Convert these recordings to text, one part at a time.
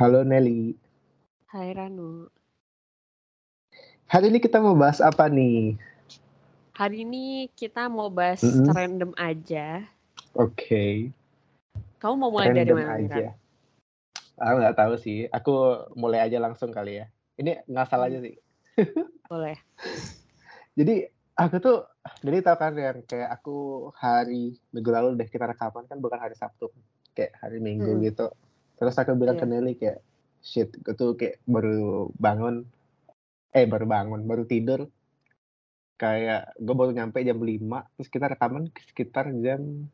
Halo Nelly. Hai Ranu. Hari ini kita mau bahas apa nih? Hari ini kita mau bahas Mm-mm. random aja. Oke. Kamu mau mulai dari Random mana nih, Ran? aja. Aku nggak tahu sih. Aku mulai aja langsung kali ya. Ini ngasal aja sih. Boleh. Jadi aku tuh, jadi tahu kan yang kayak aku hari minggu lalu deh kita rekaman kan bukan hari Sabtu, kayak hari Minggu Mm-mm. gitu. Terus aku bilang ke Iya. Nelly kayak shit, gue tuh kayak baru bangun, eh baru bangun, baru tidur. Kayak gue baru nyampe jam 5, terus kita rekaman sekitar jam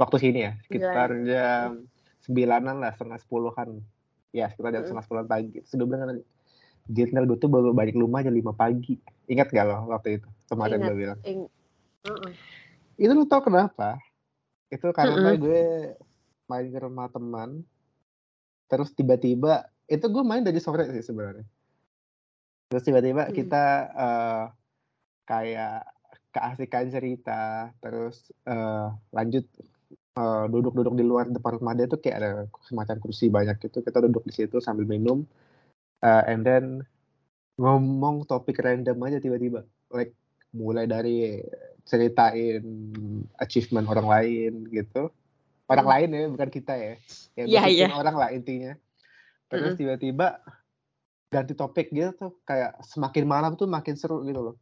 waktu sini ya, sekitar jam sembilanan lah, setengah sepuluhan. Ya, sekitar jam Mm-mm. setengah sepuluhan pagi. Terus gue bilang kan, Nel, gue tuh baru balik rumah jam 5 pagi. Ingat gak lo waktu itu? Kemarin gue bilang. Ing- Uh-uh. Itu lo tau kenapa? Itu karena Mm-mm. gue main ke rumah teman, terus tiba-tiba, itu gue main dari sore sih sebenarnya. Terus tiba-tiba Hmm. kita eh, kayak keasikan cerita, terus eh, lanjut eh, duduk-duduk di luar depan rumah dia tuh kayak ada semacam kursi banyak gitu. Kita duduk di situ sambil minum, eh, and then ngomong topik random aja tiba-tiba. Like mulai dari ceritain achievement orang lain gitu. Orang Hmm. lain ya, bukan kita ya. Yang Iya, gosipin iya. orang lah intinya. Terus Mm-mm. tiba-tiba ganti topik gitu tuh kayak semakin malam tuh makin seru gitu loh.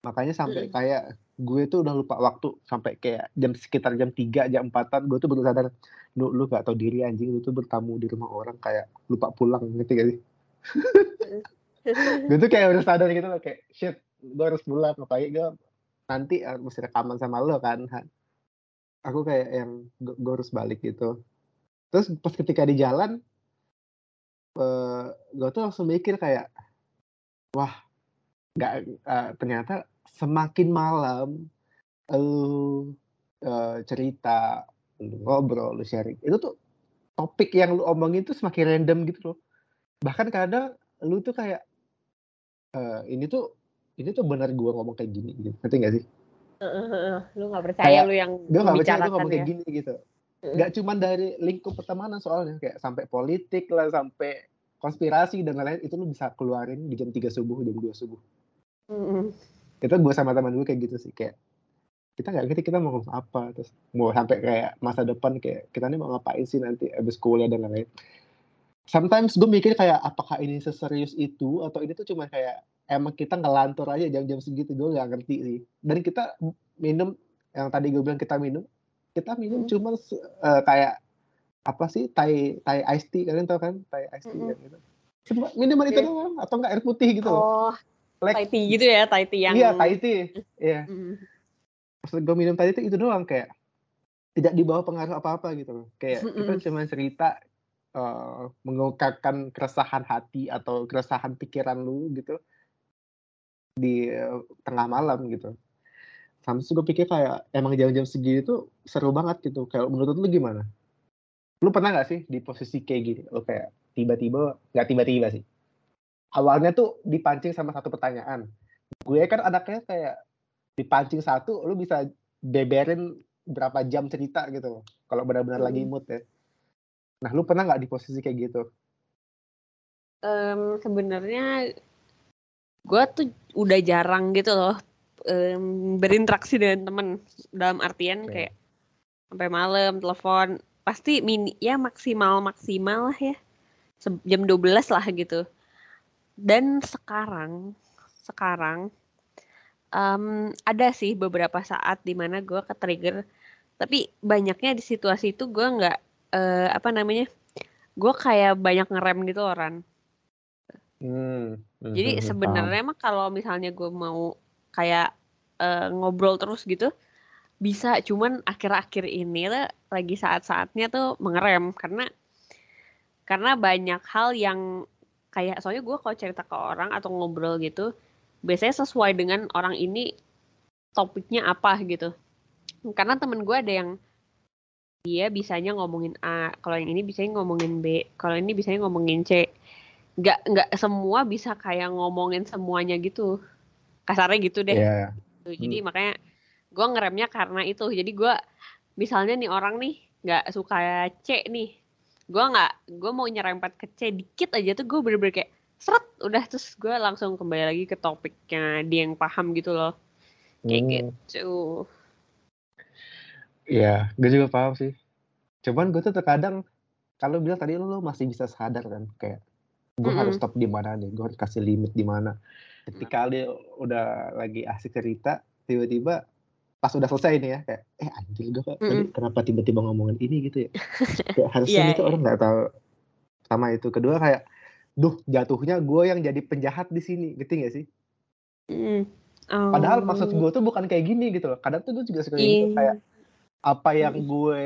Makanya sampai Mm-mm. kayak gue tuh udah lupa waktu sampai kayak jam sekitar jam 3 jam 4-an gue tuh baru sadar lu lu gak tau diri anjing lu tuh bertamu di rumah orang kayak lupa pulang ngerti gak sih? gue tuh kayak udah sadar gitu loh kayak shit gue harus pulang apalagi gue nanti eh, mesti rekaman sama lo kan. Aku kayak yang gue, gue harus balik gitu. Terus pas ketika di jalan eh gue tuh langsung mikir kayak wah nggak eh, ternyata semakin malam lu eh, cerita lu ngobrol lu sharing itu tuh topik yang lu omongin tuh semakin random gitu loh. Bahkan kadang lu tuh kayak eh, ini tuh ini tuh benar gua ngomong kayak gini gitu. Ngerti gak sih Lu nggak percaya Kayak, lu yang gue gak percaya tuh ngomong ya? kayak gini gitu Mm. nggak cuman dari lingkup pertemanan soalnya kayak sampai politik lah sampai konspirasi dan lain-lain itu lu bisa keluarin di jam 3 subuh jam 2 subuh Mm-mm. itu gue sama teman gue kayak gitu sih kayak kita nggak ngerti kita mau ngomong apa terus mau sampai kayak masa depan kayak kita nih mau ngapain sih nanti abis kuliah dan lain-lain sometimes gue mikir kayak apakah ini seserius itu atau ini tuh cuma kayak emang kita ngelantur aja jam-jam segitu gue nggak ngerti sih dan kita minum yang tadi gue bilang kita minum kita minum Mm. cuma se- eh, kayak apa sih thai thai iced tea kalian tau kan thai iced tea Mm-mm. kan gitu cuma minuman itu Iya. doang atau enggak air putih gitu Oh, like Thai tea gitu ya, Thai tea yang iya thai tea iya Mm. maksud gue minum tadi itu itu doang kayak tidak dibawa pengaruh apa-apa gitu loh kayak kita Mm-mm. cuma cerita eh, mengungkapkan keresahan hati atau keresahan pikiran lu gitu di eh, tengah malam gitu. Sampai gue pikir kayak emang jam-jam segini tuh seru banget gitu. Kayak menurut lu gimana? Lu pernah nggak sih di posisi kayak gini? Lu kayak tiba-tiba nggak tiba-tiba sih. Awalnya tuh dipancing sama satu pertanyaan. Gue kan anaknya kayak dipancing satu lu bisa beberin berapa jam cerita gitu kalau benar-benar lagi Mm. mood ya. Nah lu pernah nggak di posisi kayak gitu? Em, sebenarnya gue tuh udah jarang gitu loh em, berinteraksi dengan temen dalam artian Oke. kayak sampai malam telepon pasti mini ya maksimal maksimal lah ya jam 12 lah gitu dan sekarang sekarang em, ada sih beberapa saat di mana gue ke trigger tapi banyaknya di situasi itu gue nggak eh, apa namanya gue kayak banyak ngerem gitu hmm. Jadi mhm, sebenarnya mah kalau misalnya gue mau kayak eh, ngobrol terus gitu bisa, cuman akhir-akhir ini tuh lagi saat-saatnya tuh mengerem karena karena banyak hal yang kayak soalnya gue kalau cerita ke orang atau ngobrol gitu biasanya sesuai dengan orang ini topiknya apa gitu. Karena temen gue ada yang dia bisanya ngomongin A, kalau yang ini bisanya ngomongin B, kalau ini bisanya ngomongin C. Nggak nggak semua bisa kayak ngomongin semuanya gitu. Kasarnya gitu deh. Iya. Gitu. Jadi makanya gue ngeremnya karena itu. Jadi gue misalnya nih orang nih nggak suka C nih, gue nggak gue mau nyerempet ke C dikit aja tuh gue bener-bener kayak seret udah terus gue langsung kembali lagi ke topiknya dia yang paham gitu loh kayak Hmm. gitu Iya, gue juga paham sih. Cuman gue tuh terkadang kalau bilang tadi lu masih bisa sadar kan kayak gue harus Mm-mm. stop di mana nih, gue harus kasih limit di mana. Ketika dia udah lagi asik cerita, tiba-tiba pas udah selesai nih ya kayak eh anjir gue tadi Mm-mm. kenapa tiba-tiba ngomongin ini gitu ya. Kayak harusnya Iya, itu orang nggak tahu sama itu. Kedua kayak duh jatuhnya gue yang jadi penjahat di sini, gitu gak sih? Mm. Padahal maksud Oh, gue tuh bukan kayak gini gitu loh. Kadang tuh gue juga suka kayak gitu kayak iya. apa yang Mm. gue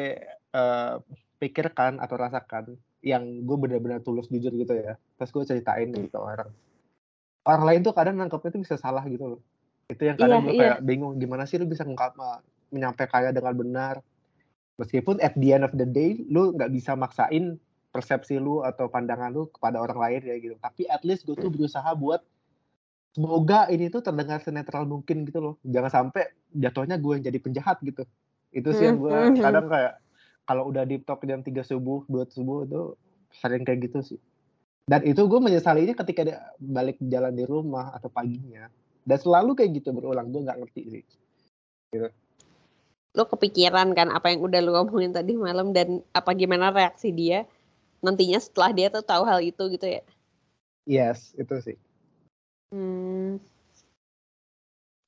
eh, pikirkan atau rasakan yang gue benar-benar tulus jujur gitu ya terus gue ceritain Mm. ke orang orang lain tuh kadang nangkepnya tuh bisa salah gitu loh itu yang Iya, kadang gue iya. kayak bingung gimana sih lu bisa ngungkap menyampaikannya dengan benar meskipun at the end of the day lu nggak bisa maksain persepsi lu atau pandangan lu kepada orang lain ya gitu tapi at least gue tuh berusaha buat semoga ini tuh terdengar senetral mungkin gitu loh jangan sampai jatuhnya gue yang jadi penjahat gitu itu sih yang gue Mhm. kadang kayak kalau udah deep talk jam 3 subuh 2 subuh itu sering kayak gitu sih. Dan itu gue menyesalinya ketika dia balik jalan di rumah atau paginya. Dan selalu kayak gitu berulang gue nggak ngerti sih. Lo kepikiran kan apa yang udah lu omongin tadi malam dan apa gimana reaksi dia nantinya setelah dia tuh tahu hal itu gitu ya. yes itu sih. Hmm,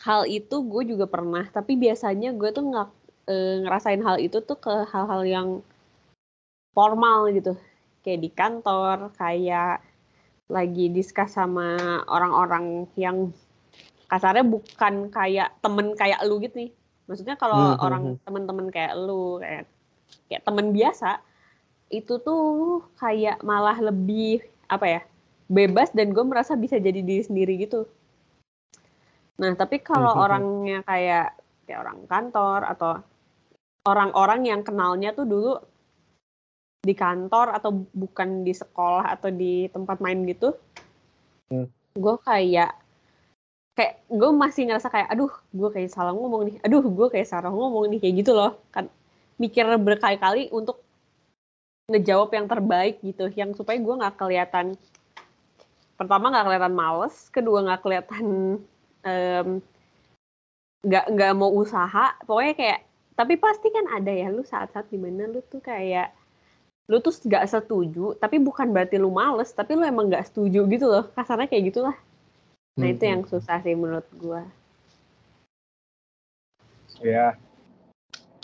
hal itu gue juga pernah, tapi biasanya gue tuh nggak eh, ngerasain hal itu tuh ke hal-hal yang formal gitu, kayak di kantor, kayak lagi diskus sama orang-orang yang kasarnya bukan kayak temen kayak lu gitu nih. Maksudnya kalau Hmm, hmm, orang hmm. temen-temen kayak lu, kayak kayak temen biasa, itu tuh kayak malah lebih apa ya bebas dan gue merasa bisa jadi diri sendiri gitu. Nah tapi kalau Hmm, hmm, hmm. orangnya kayak kayak orang kantor atau orang-orang yang kenalnya tuh dulu di kantor atau bukan di sekolah atau di tempat main gitu, Hmm. gue kayak kayak gue masih ngerasa kayak aduh gue kayak salah ngomong nih, aduh gue kayak salah ngomong nih kayak gitu loh kan mikir berkali-kali untuk ngejawab yang terbaik gitu, yang supaya gue nggak kelihatan pertama nggak kelihatan males, kedua nggak kelihatan em, nggak nggak mau usaha, pokoknya kayak tapi pasti kan ada ya lu saat-saat di mana lu tuh kayak lu tuh nggak setuju, tapi bukan berarti lu males, tapi lu emang nggak setuju gitu loh, kasarnya kayak gitulah. Nah Hmm, itu yang susah sih menurut gua. ya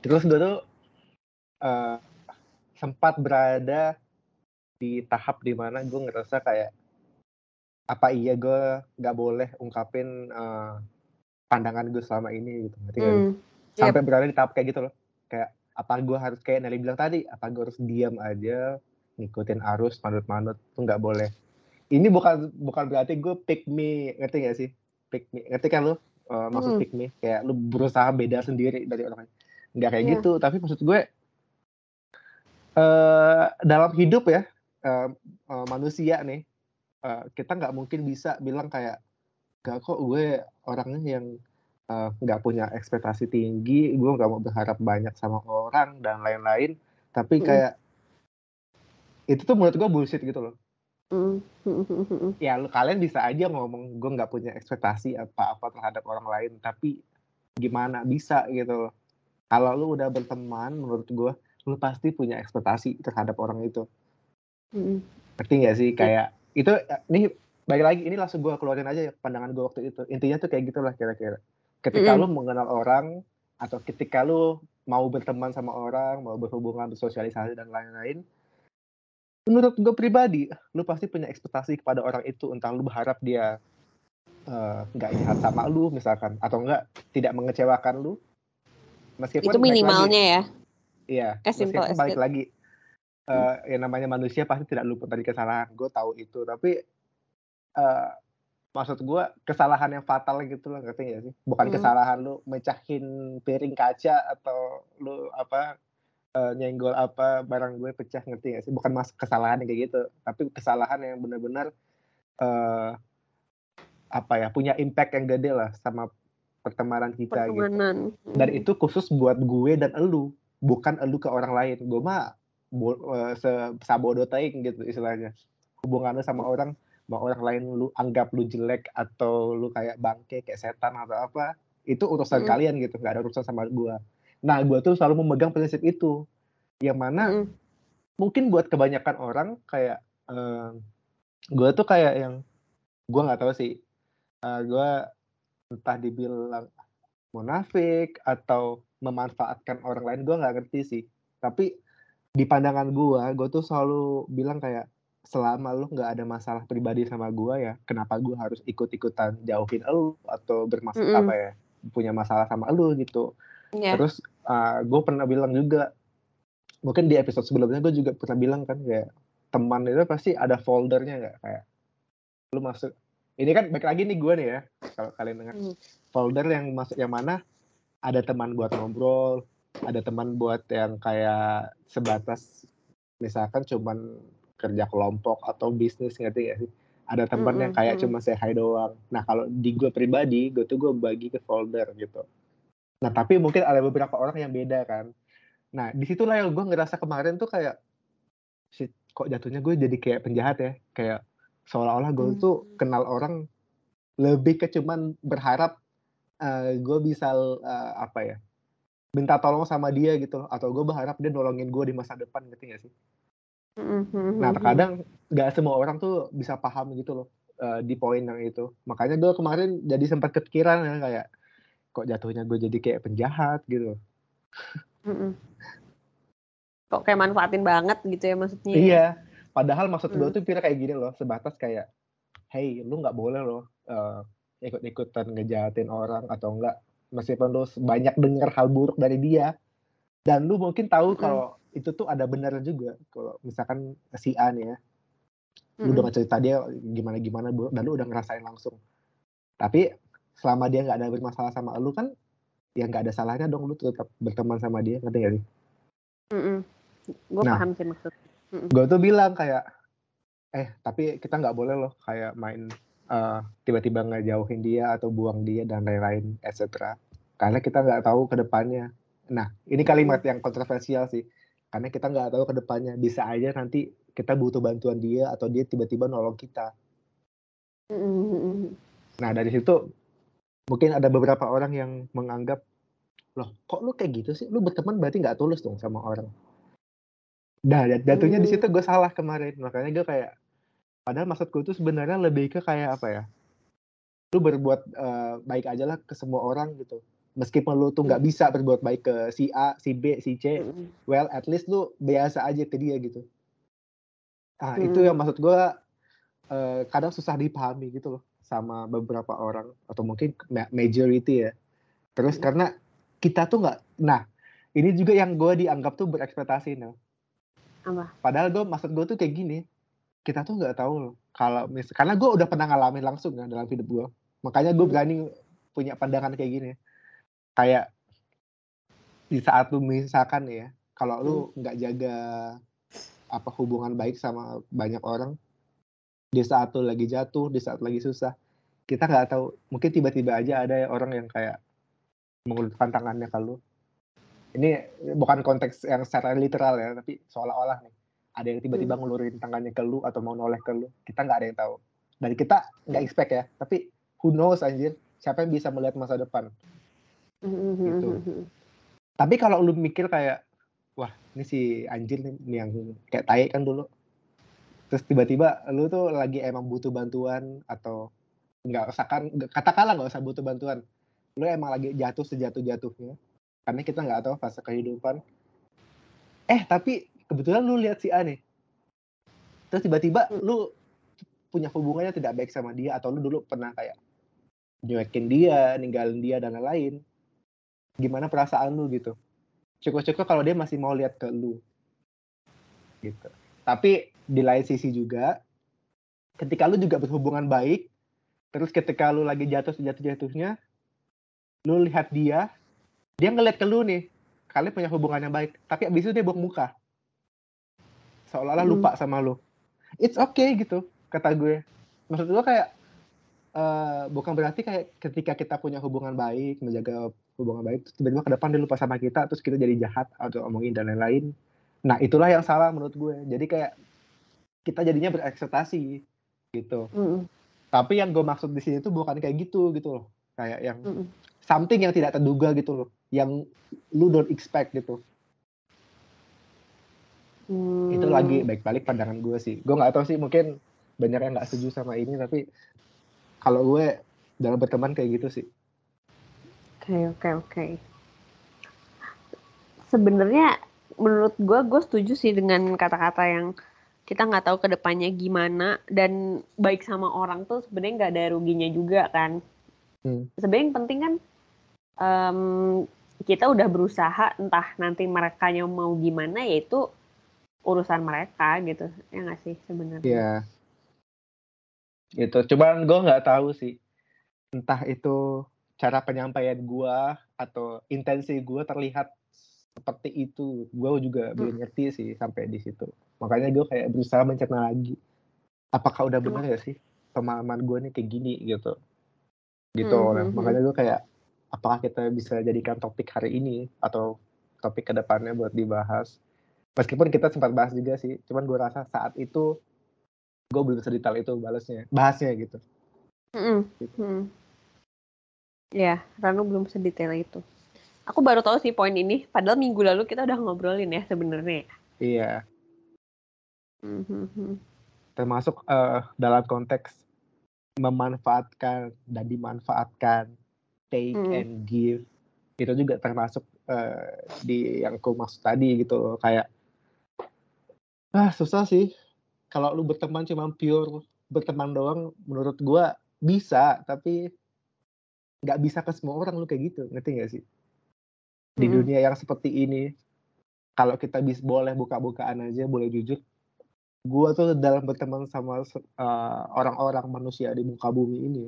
terus gue tuh eh, sempat berada di tahap di mana gue ngerasa kayak apa iya gue nggak boleh ungkapin eh, pandangan gue selama ini gitu ngerti? Hmm. Sampai berada di tahap kayak gitu loh. Kayak apa gue harus kayak Nelly bilang tadi apa gue harus diam aja ngikutin arus manut-manut tuh nggak boleh. Ini bukan bukan berarti gue pick me ngerti gak sih? Pick me ngerti kan lu? Eh, maksud Hmm. pick me kayak lu berusaha beda sendiri dari orang lain. Nggak kayak Iya. gitu tapi maksud gue eh dalam hidup ya eh, eh, manusia nih eh, kita nggak mungkin bisa bilang kayak gak kok gue orangnya yang eh, nggak punya ekspektasi tinggi gue nggak mau berharap banyak sama orang dan lain-lain. Tapi Mm. kayak itu tuh menurut gue bullshit gitu loh. Hmm. ya lu kalian bisa aja ngomong gue nggak punya ekspektasi apa-apa terhadap orang lain tapi gimana? Bisa gitu loh. Kalau lu udah berteman menurut gue lu pasti punya ekspektasi terhadap orang itu. Hmm. ngerti nggak sih? Kayak itu ini balik lagi ini langsung gue keluarin aja ya pandangan gue waktu itu. Intinya tuh kayak gitulah kira-kira ketika Mm-mm. lu mengenal orang atau ketika lu mau berteman sama orang mau berhubungan bersosialisasi dan lain-lain menurut gue pribadi lu pasti punya ekspektasi kepada orang itu entah lu berharap dia eh, nggak jahat sama lu misalkan atau enggak tidak mengecewakan lu meskipun Itu baik lagi, minimalnya ya. Iya, meskipun balik lagi eh yang namanya manusia pasti tidak luput dari kesalahan. Gue tahu itu, tapi eh maksud gue kesalahan yang fatal gitu loh, ngerti gak sih? Bukan Hmm. kesalahan lu mecahin piring kaca atau lu apa eh, nyenggol apa barang gue pecah, ngerti gak sih? Bukan mas kesalahan yang kayak gitu, tapi kesalahan yang benar-benar eh apa ya punya impact yang gede lah sama pertemanan kita gitu Pertemanan. dan Hmm. itu khusus buat gue dan elu bukan elu ke orang lain gue mah uh, sabodo taing gitu istilahnya hubungan lu sama orang mau orang lain lu anggap lu jelek atau lu kayak bangke kayak setan atau apa itu urusan mm. kalian gitu nggak ada urusan sama gue nah gue tuh selalu memegang prinsip itu yang mana mm. mungkin buat kebanyakan orang kayak uh, gue tuh kayak yang gue nggak tahu sih uh, gue entah dibilang munafik atau memanfaatkan orang lain gue nggak ngerti sih tapi di pandangan gue gue tuh selalu bilang kayak selama lu nggak ada masalah pribadi sama gue ya kenapa gue harus ikut-ikutan jauhin lu atau bermasalah mm -hmm. apa ya punya masalah sama lu gitu yeah. terus uh, gue pernah bilang juga mungkin di episode sebelumnya gue juga pernah bilang kan kayak teman itu pasti ada foldernya nggak kayak lu masuk ini kan baik lagi nih gue nih ya kalau kalian dengar mm. folder yang masuk yang mana ada teman buat ngobrol ada teman buat yang kayak sebatas misalkan cuman kerja kelompok atau bisnis ngerti gak sih? Ada teman yang kayak cuma say hi doang. Nah kalau di gue pribadi gue tuh gue bagi ke folder gitu. Nah tapi mungkin ada beberapa orang yang beda kan. Nah di situlah yang gue ngerasa kemarin tuh kayak si kok jatuhnya gue jadi kayak penjahat ya? Kayak seolah-olah gue tuh kenal orang lebih ke cuman berharap uh, gue bisa uh, apa ya minta tolong sama dia gitu atau gue berharap dia nolongin gue di masa depan ngerti gak sih Mhm nah, terkadang nggak semua orang tuh bisa paham gitu loh, uh, di poin yang itu. Makanya gue kemarin jadi sempat kepikiran ya kayak, kok jatuhnya gue jadi kayak penjahat gitu. Mhm. Kok kayak manfaatin banget gitu ya maksudnya ya? Iya, padahal maksud gue tuh kira kayak gini loh, sebatas kayak, "Hey, lu nggak boleh loh, uh, ikut-ikutan ngejahatin orang atau enggak meskipun lu banyak dengar hal buruk dari dia, dan lu mungkin tahu -hmm. kalau itu tuh ada benar juga kalau misalkan si A nih ya lu mm-hmm. udah cerita dia gimana gimana dan lu udah ngerasain langsung tapi selama dia nggak ada bermasalah sama lu kan ya nggak ada salahnya dong lu tetap berteman sama dia ngerti gak sih? Mm -mm. Gue nah, paham sih maksud. Mm -mm. Gue tuh bilang kayak eh tapi kita nggak boleh loh kayak main uh, tiba-tiba ngejauhin dia atau buang dia dan lain-lain etc. Karena kita nggak tahu ke depannya. Nah ini kalimat yang kontroversial sih karena kita nggak tahu ke depannya. Bisa aja nanti kita butuh bantuan dia atau dia tiba-tiba nolong kita. Nah dari situ mungkin ada beberapa orang yang menganggap loh kok lu kayak gitu sih? Lu berteman berarti nggak tulus dong sama orang. Nah jatuhnya di situ gue salah kemarin. Makanya gue kayak padahal maksud gue tuh sebenarnya lebih ke kayak apa ya? Lu berbuat uh, baik aja lah ke semua orang gitu meskipun lu tuh nggak hmm. bisa berbuat baik ke si A, si B, si C, hmm. well at least lu biasa aja ke dia gitu. Ah hmm. itu yang maksud gue uh, kadang susah dipahami gitu loh sama beberapa orang atau mungkin majority ya. Terus hmm. karena kita tuh nggak, nah ini juga yang gue dianggap tuh berekspektasi nih. Apa? Padahal gue maksud gue tuh kayak gini, kita tuh nggak tahu loh kalau mis karena gue udah pernah ngalamin langsung kan dalam hidup gue, makanya gue hmm. berani punya pandangan kayak gini kayak di saat lu misalkan ya, kalau lu hmm. nggak jaga apa hubungan baik sama banyak orang, di saat lu lagi jatuh, di saat lagi susah, kita nggak tahu, mungkin tiba-tiba aja ada orang yang kayak mengulurkan tangannya ke lu. Ini bukan konteks yang secara literal ya, tapi seolah-olah nih ada yang tiba-tiba hmm. ngulurin tangannya ke lu atau mau noleh ke lu, kita nggak ada yang tahu. Dan kita nggak expect ya, tapi who knows anjir, siapa yang bisa melihat masa depan gitu. Tapi kalau lu mikir kayak, wah ini si anjir nih yang kayak tai kan dulu. Terus tiba-tiba lu tuh lagi emang butuh bantuan atau nggak usah kan katakanlah nggak usah butuh bantuan. Lu emang lagi jatuh sejatuh-jatuhnya. Karena kita nggak tahu fase kehidupan. Eh tapi kebetulan lu lihat si A nih. Terus tiba-tiba hmm. lu punya hubungannya tidak baik sama dia atau lu dulu pernah kayak nyuekin dia, ninggalin dia dan lain-lain gimana perasaan lu gitu. Cukup-cukup kalau dia masih mau lihat ke lu. Gitu. Tapi di lain sisi juga ketika lu juga berhubungan baik terus ketika lu lagi jatuh sejatuh jatuhnya lu lihat dia dia ngeliat ke lu nih kalian punya hubungan yang baik. Tapi abis itu dia buang muka. Seolah-olah hmm. lupa sama lu. It's okay gitu kata gue. Maksud gue kayak uh, bukan berarti kayak ketika kita punya hubungan baik menjaga hubungan baik tiba-tiba ke depan dia lupa sama kita terus kita jadi jahat atau omongin dan lain-lain Nah itulah yang salah menurut gue. Jadi kayak kita jadinya berekspektasi gitu. Mm-mm. Tapi yang gue maksud di sini tuh bukan kayak gitu gitu loh. Kayak yang Mm-mm. something yang tidak terduga gitu loh. Yang lu don't expect gitu. Itu Hmm. lagi baik-balik pandangan gue sih. Gue nggak tahu sih mungkin banyak yang nggak setuju sama ini tapi kalau gue dalam berteman kayak gitu sih. Oke oke oke. Sebenarnya menurut gue gue setuju sih dengan kata-kata yang kita nggak tahu ke depannya gimana dan baik sama orang tuh sebenarnya nggak ada ruginya juga kan. Hmm. Sebenarnya yang penting kan em, kita udah berusaha entah nanti mereka yang mau gimana yaitu urusan mereka gitu ya nggak sih sebenarnya. Iya. Gitu. Cuman gue nggak tahu sih. Entah itu cara penyampaian gue atau intensi gue terlihat seperti itu. Gue juga belum ngerti sih sampai di situ. Makanya gue kayak berusaha mencerna lagi. Apakah udah benar ya sih pemahaman gue nih kayak gini gitu. Gitu. Hmm, Nah, hmm, makanya gue kayak apakah kita bisa jadikan topik hari ini atau topik ke depannya buat dibahas. Meskipun kita sempat bahas juga sih, cuman gue rasa saat itu gue belum sedetail itu balasnya, bahasnya gitu. Mm-mm. Mm. Ya, Ranu belum sedetail itu. Aku baru tahu sih poin ini, padahal minggu lalu kita udah ngobrolin ya sebenarnya. Iya, Mhm. termasuk eh, dalam konteks memanfaatkan dan dimanfaatkan, take Hmm. and give, itu juga termasuk eh, di yang aku maksud tadi gitu loh, kayak ah susah sih kalau lu berteman cuma pure berteman doang, menurut gua bisa, tapi nggak bisa ke semua orang lu kayak gitu, ngerti nggak sih? Di Mm-mm. dunia yang seperti ini, kalau kita bis boleh buka-bukaan aja, boleh jujur, gua tuh dalam berteman sama eh, orang-orang manusia di muka bumi ini,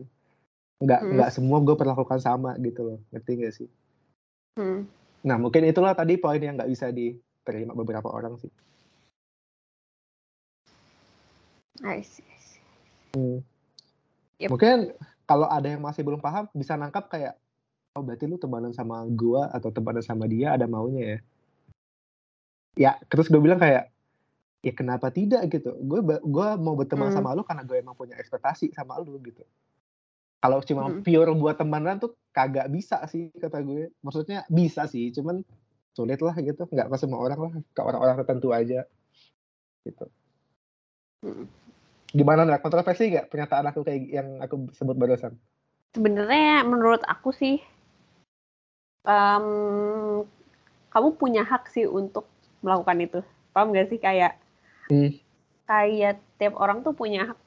nggak Mm. nggak semua gue perlakukan sama gitu loh, ngerti nggak sih? Hmm. Nah mungkin itulah tadi poin yang nggak bisa diterima beberapa orang sih. I see, I see. Yep. Mungkin kalau ada yang masih belum paham bisa nangkap kayak oh berarti lu temenan sama gua atau temenan sama dia ada maunya ya. Ya terus gue bilang kayak ya kenapa tidak gitu. Gue gua mau berteman Hmm. sama lu karena gue emang punya ekspektasi sama lu gitu. Kalau cuma Hmm. pure buat temenan tuh kagak bisa sih kata gue. Maksudnya bisa sih, cuman sulit lah gitu. Nggak ke semua orang lah, ke orang-orang tertentu aja. Gitu. Hmm. Gimana nih? Kontroversi nggak pernyataan aku kayak yang aku sebut barusan? Sebenarnya menurut aku sih, em, kamu punya hak sih untuk melakukan itu. Paham gak sih kayak Hmm. kayak tiap orang tuh punya hak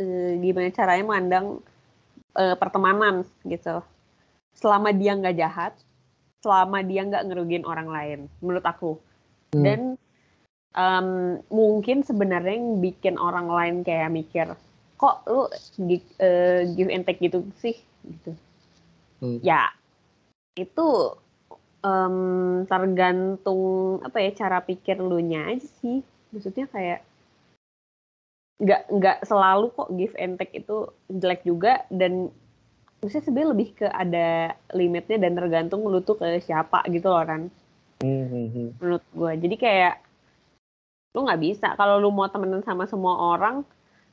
eh, gimana caranya memandang eh, pertemanan gitu. Selama dia nggak jahat, selama dia nggak ngerugiin orang lain, menurut aku. Hmm. Dan em, mungkin sebenarnya yang bikin orang lain kayak mikir, kok lu eh, give and take gitu sih, gitu. Hmm. Ya itu em, tergantung apa ya cara pikir lu nya aja sih. Maksudnya kayak nggak nggak selalu kok give and take itu jelek juga dan maksudnya sebenarnya lebih ke ada limitnya dan tergantung lu tuh ke siapa gitu loh kan hmm. menurut gue jadi kayak lu nggak bisa. Kalau lu mau temenan sama semua orang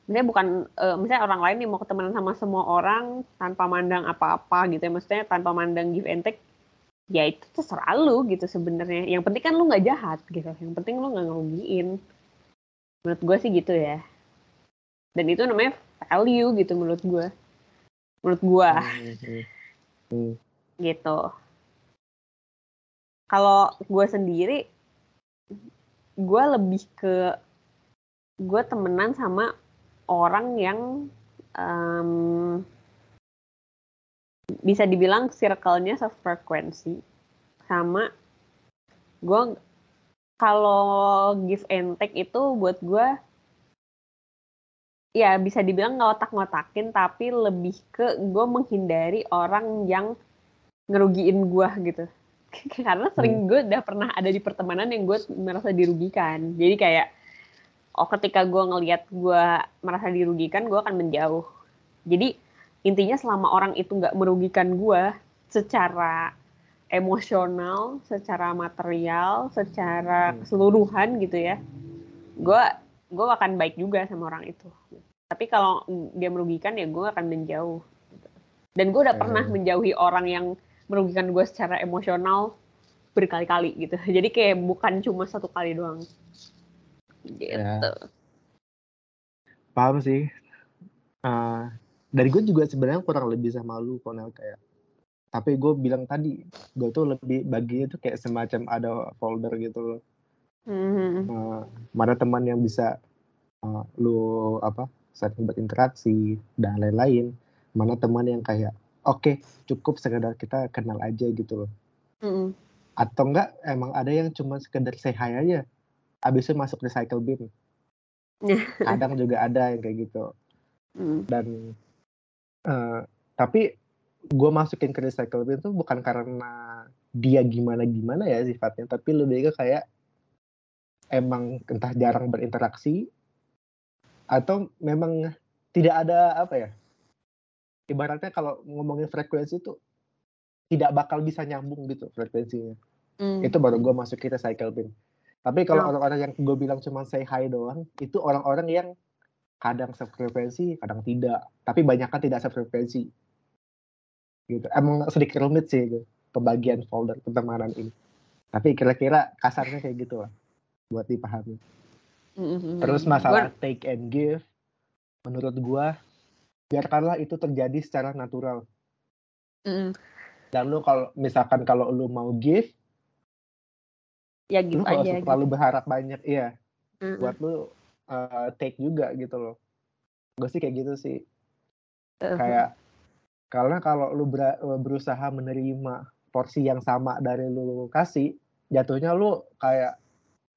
misalnya bukan eh, misalnya orang lain nih mau ketemenan sama semua orang tanpa mandang apa-apa gitu ya. Maksudnya tanpa mandang give and take ya itu terserah lu gitu sebenarnya. Yang penting kan lu nggak jahat gitu. Yang penting lu nggak ngerugiin. Menurut gue sih gitu ya. Dan itu namanya value gitu menurut gue menurut gue Hmm, hmm, hmm. gitu. Kalau gue sendiri, gue lebih ke gue temenan sama orang yang em, bisa dibilang circle-nya sefrekuensi. Sama gue kalau give and take itu buat gue ya bisa dibilang ngotak-ngotakin tapi lebih ke gue menghindari orang yang ngerugiin gue gitu karena sering gue udah pernah ada di pertemanan yang gue merasa dirugikan jadi kayak oh ketika gue ngelihat gue merasa dirugikan gue akan menjauh jadi intinya selama orang itu nggak merugikan gue secara emosional, secara material, secara hmm. keseluruhan gitu ya, gue gue akan baik juga sama orang itu. Tapi kalau dia merugikan ya gue akan menjauh. Dan gue udah pernah hmm. menjauhi orang yang merugikan gue secara emosional berkali-kali gitu. Jadi kayak bukan cuma satu kali doang. Gitu. Ya. Paham sih. Uh, dari gue juga sebenarnya kurang lebih sama lu, Konel kayak tapi gue bilang tadi gue tuh lebih bagi itu kayak semacam ada folder gitu loh mm-hmm. uh, mana teman yang bisa uh, lu apa sering berinteraksi dan lain-lain mana teman yang kayak oke okay, cukup sekedar kita kenal aja gitu loh mm-hmm. atau enggak emang ada yang cuma sekedar say hi aja abis itu masuk recycle bin kadang juga ada yang kayak gitu mm. dan uh, tapi gue masukin ke recycle bin itu bukan karena dia gimana gimana ya sifatnya tapi lebih ke kayak emang entah jarang berinteraksi atau memang tidak ada apa ya ibaratnya kalau ngomongin frekuensi itu tidak bakal bisa nyambung gitu frekuensinya. Mm. itu baru gue masukin recycle bin tapi kalau oh. orang-orang yang gue bilang cuma say hi doang itu orang-orang yang kadang sefrekuensi kadang tidak. Tapi banyak kan tidak sefrekuensi. Gitu. Emang sedikit rumit sih itu pembagian folder pertemanan ini. Tapi kira-kira kasarnya kayak gitu lah buat dipahami. Mm-hmm. terus masalah Gua... take and give menurut gua biarkanlah itu terjadi secara natural mm. dan lu kalau misalkan kalau lu mau give ya give lu aja gitu. terlalu berharap banyak iya mm-hmm. buat lu uh, take juga gitu loh gue sih kayak gitu sih uh-huh. kayak karena kalau lu ber, berusaha menerima porsi yang sama dari lu kasih, jatuhnya lu kayak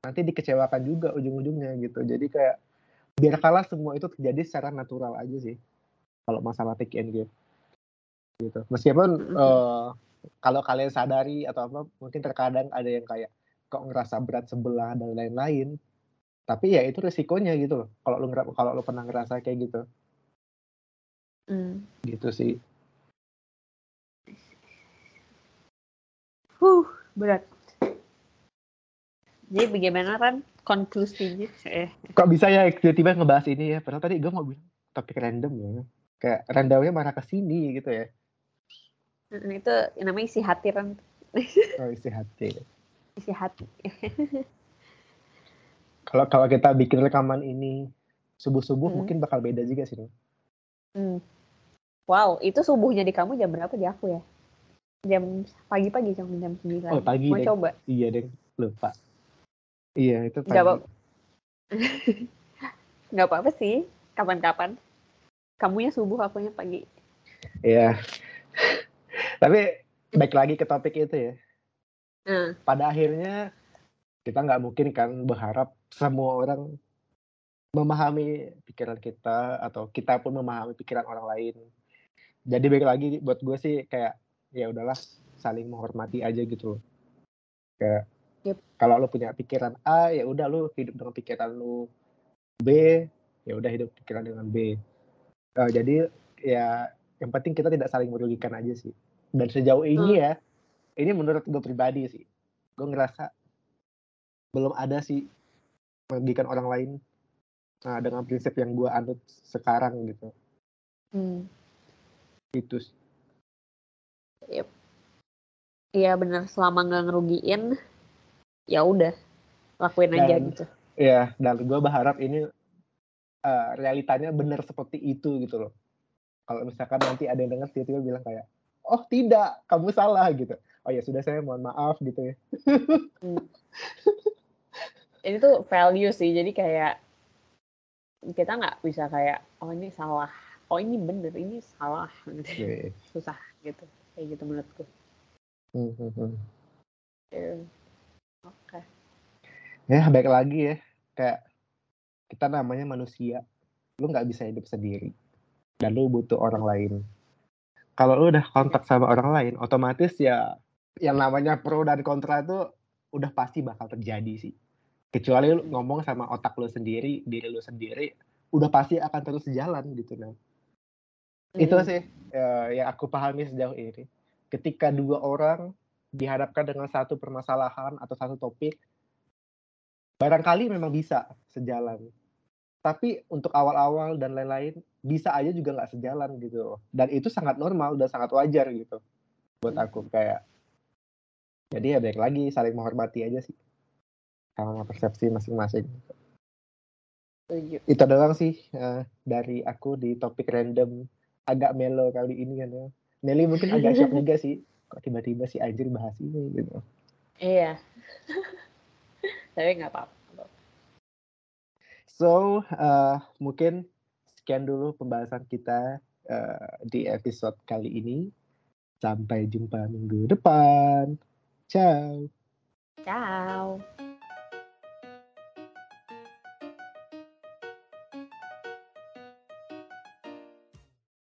nanti dikecewakan juga ujung-ujungnya gitu. Jadi kayak biar kalah semua itu terjadi secara natural aja sih. Kalau masalah take and give. Gitu. Meskipun uh, kalau kalian sadari atau apa, mungkin terkadang ada yang kayak kok ngerasa berat sebelah dan lain-lain. Tapi ya itu resikonya gitu loh. Kalau lu kalau lu pernah ngerasa kayak gitu. Mm. Gitu sih. Huh, berat. Jadi bagaimana kan konklusinya? Eh. Kok bisa ya tiba-tiba ngebahas ini ya? Padahal tadi gue mau bilang topik random ya. Kayak randomnya marah ke sini gitu ya. Itu namanya isi hati kan. Oh isi hati. Isi hati. Kalau kalau kita bikin rekaman ini subuh-subuh hmm. mungkin bakal beda juga sih. Hmm. Wow, itu subuhnya di kamu jam berapa di aku ya? jam pagi-pagi jam jam sembilan. Oh pagi Mau deh. coba? Iya deh, lupa. Iya itu pagi. Apa Gak apa-apa sih, kapan-kapan. Kamunya subuh, akunya pagi. Iya. Tapi baik lagi ke topik itu ya. Hmm. Pada akhirnya kita nggak mungkin kan berharap semua orang memahami pikiran kita atau kita pun memahami pikiran orang lain. Jadi baik lagi buat gue sih kayak ya udahlah saling menghormati aja gitu kayak yep. kalau lo punya pikiran A ya udah lo hidup dengan pikiran lo B ya udah hidup pikiran dengan B uh, jadi ya yang penting kita tidak saling merugikan aja sih dan sejauh ini hmm. ya ini menurut gue pribadi sih gue ngerasa belum ada sih merugikan orang lain nah, dengan prinsip yang gue anut sekarang gitu hmm. itu sih Yep. Iya benar selama nggak ngerugiin ya udah lakuin dan, aja gitu. Iya dan gue berharap ini uh, realitanya benar seperti itu gitu loh. Kalau misalkan nanti ada yang dengar tiba-tiba bilang kayak oh tidak kamu salah gitu. Oh ya sudah saya mohon maaf gitu ya. hmm. Ini tuh value sih jadi kayak kita nggak bisa kayak oh ini salah oh ini bener ini salah gitu. Yeah. susah gitu kayak gitu menurutku hmm, hmm, hmm. Yeah. oke okay. ya baik lagi ya kayak kita namanya manusia. Lu nggak bisa hidup sendiri. Dan lu butuh orang lain. Kalau lu udah kontak sama orang lain otomatis ya yang namanya pro dan kontra itu udah pasti bakal terjadi sih. Kecuali lu ngomong sama otak lu sendiri diri lu sendiri udah pasti akan terus jalan gitu nah itu hmm. sih ya, yang aku pahami sejauh ini. Ketika dua orang dihadapkan dengan satu permasalahan atau satu topik, barangkali memang bisa sejalan. Tapi untuk awal-awal dan lain-lain, bisa aja juga nggak sejalan gitu Dan itu sangat normal dan sangat wajar gitu buat hmm. aku kayak jadi ya baik lagi saling menghormati aja sih sama persepsi masing-masing. Itu doang sih uh, dari aku di topik random agak melo kali ini kan ya. Nelly mungkin agak shock juga sih kok tiba-tiba si Anjir bahas ini gitu. Iya. Tapi nggak apa-apa. So, uh, mungkin sekian dulu pembahasan kita uh, di episode kali ini. Sampai jumpa minggu depan. Ciao. Ciao.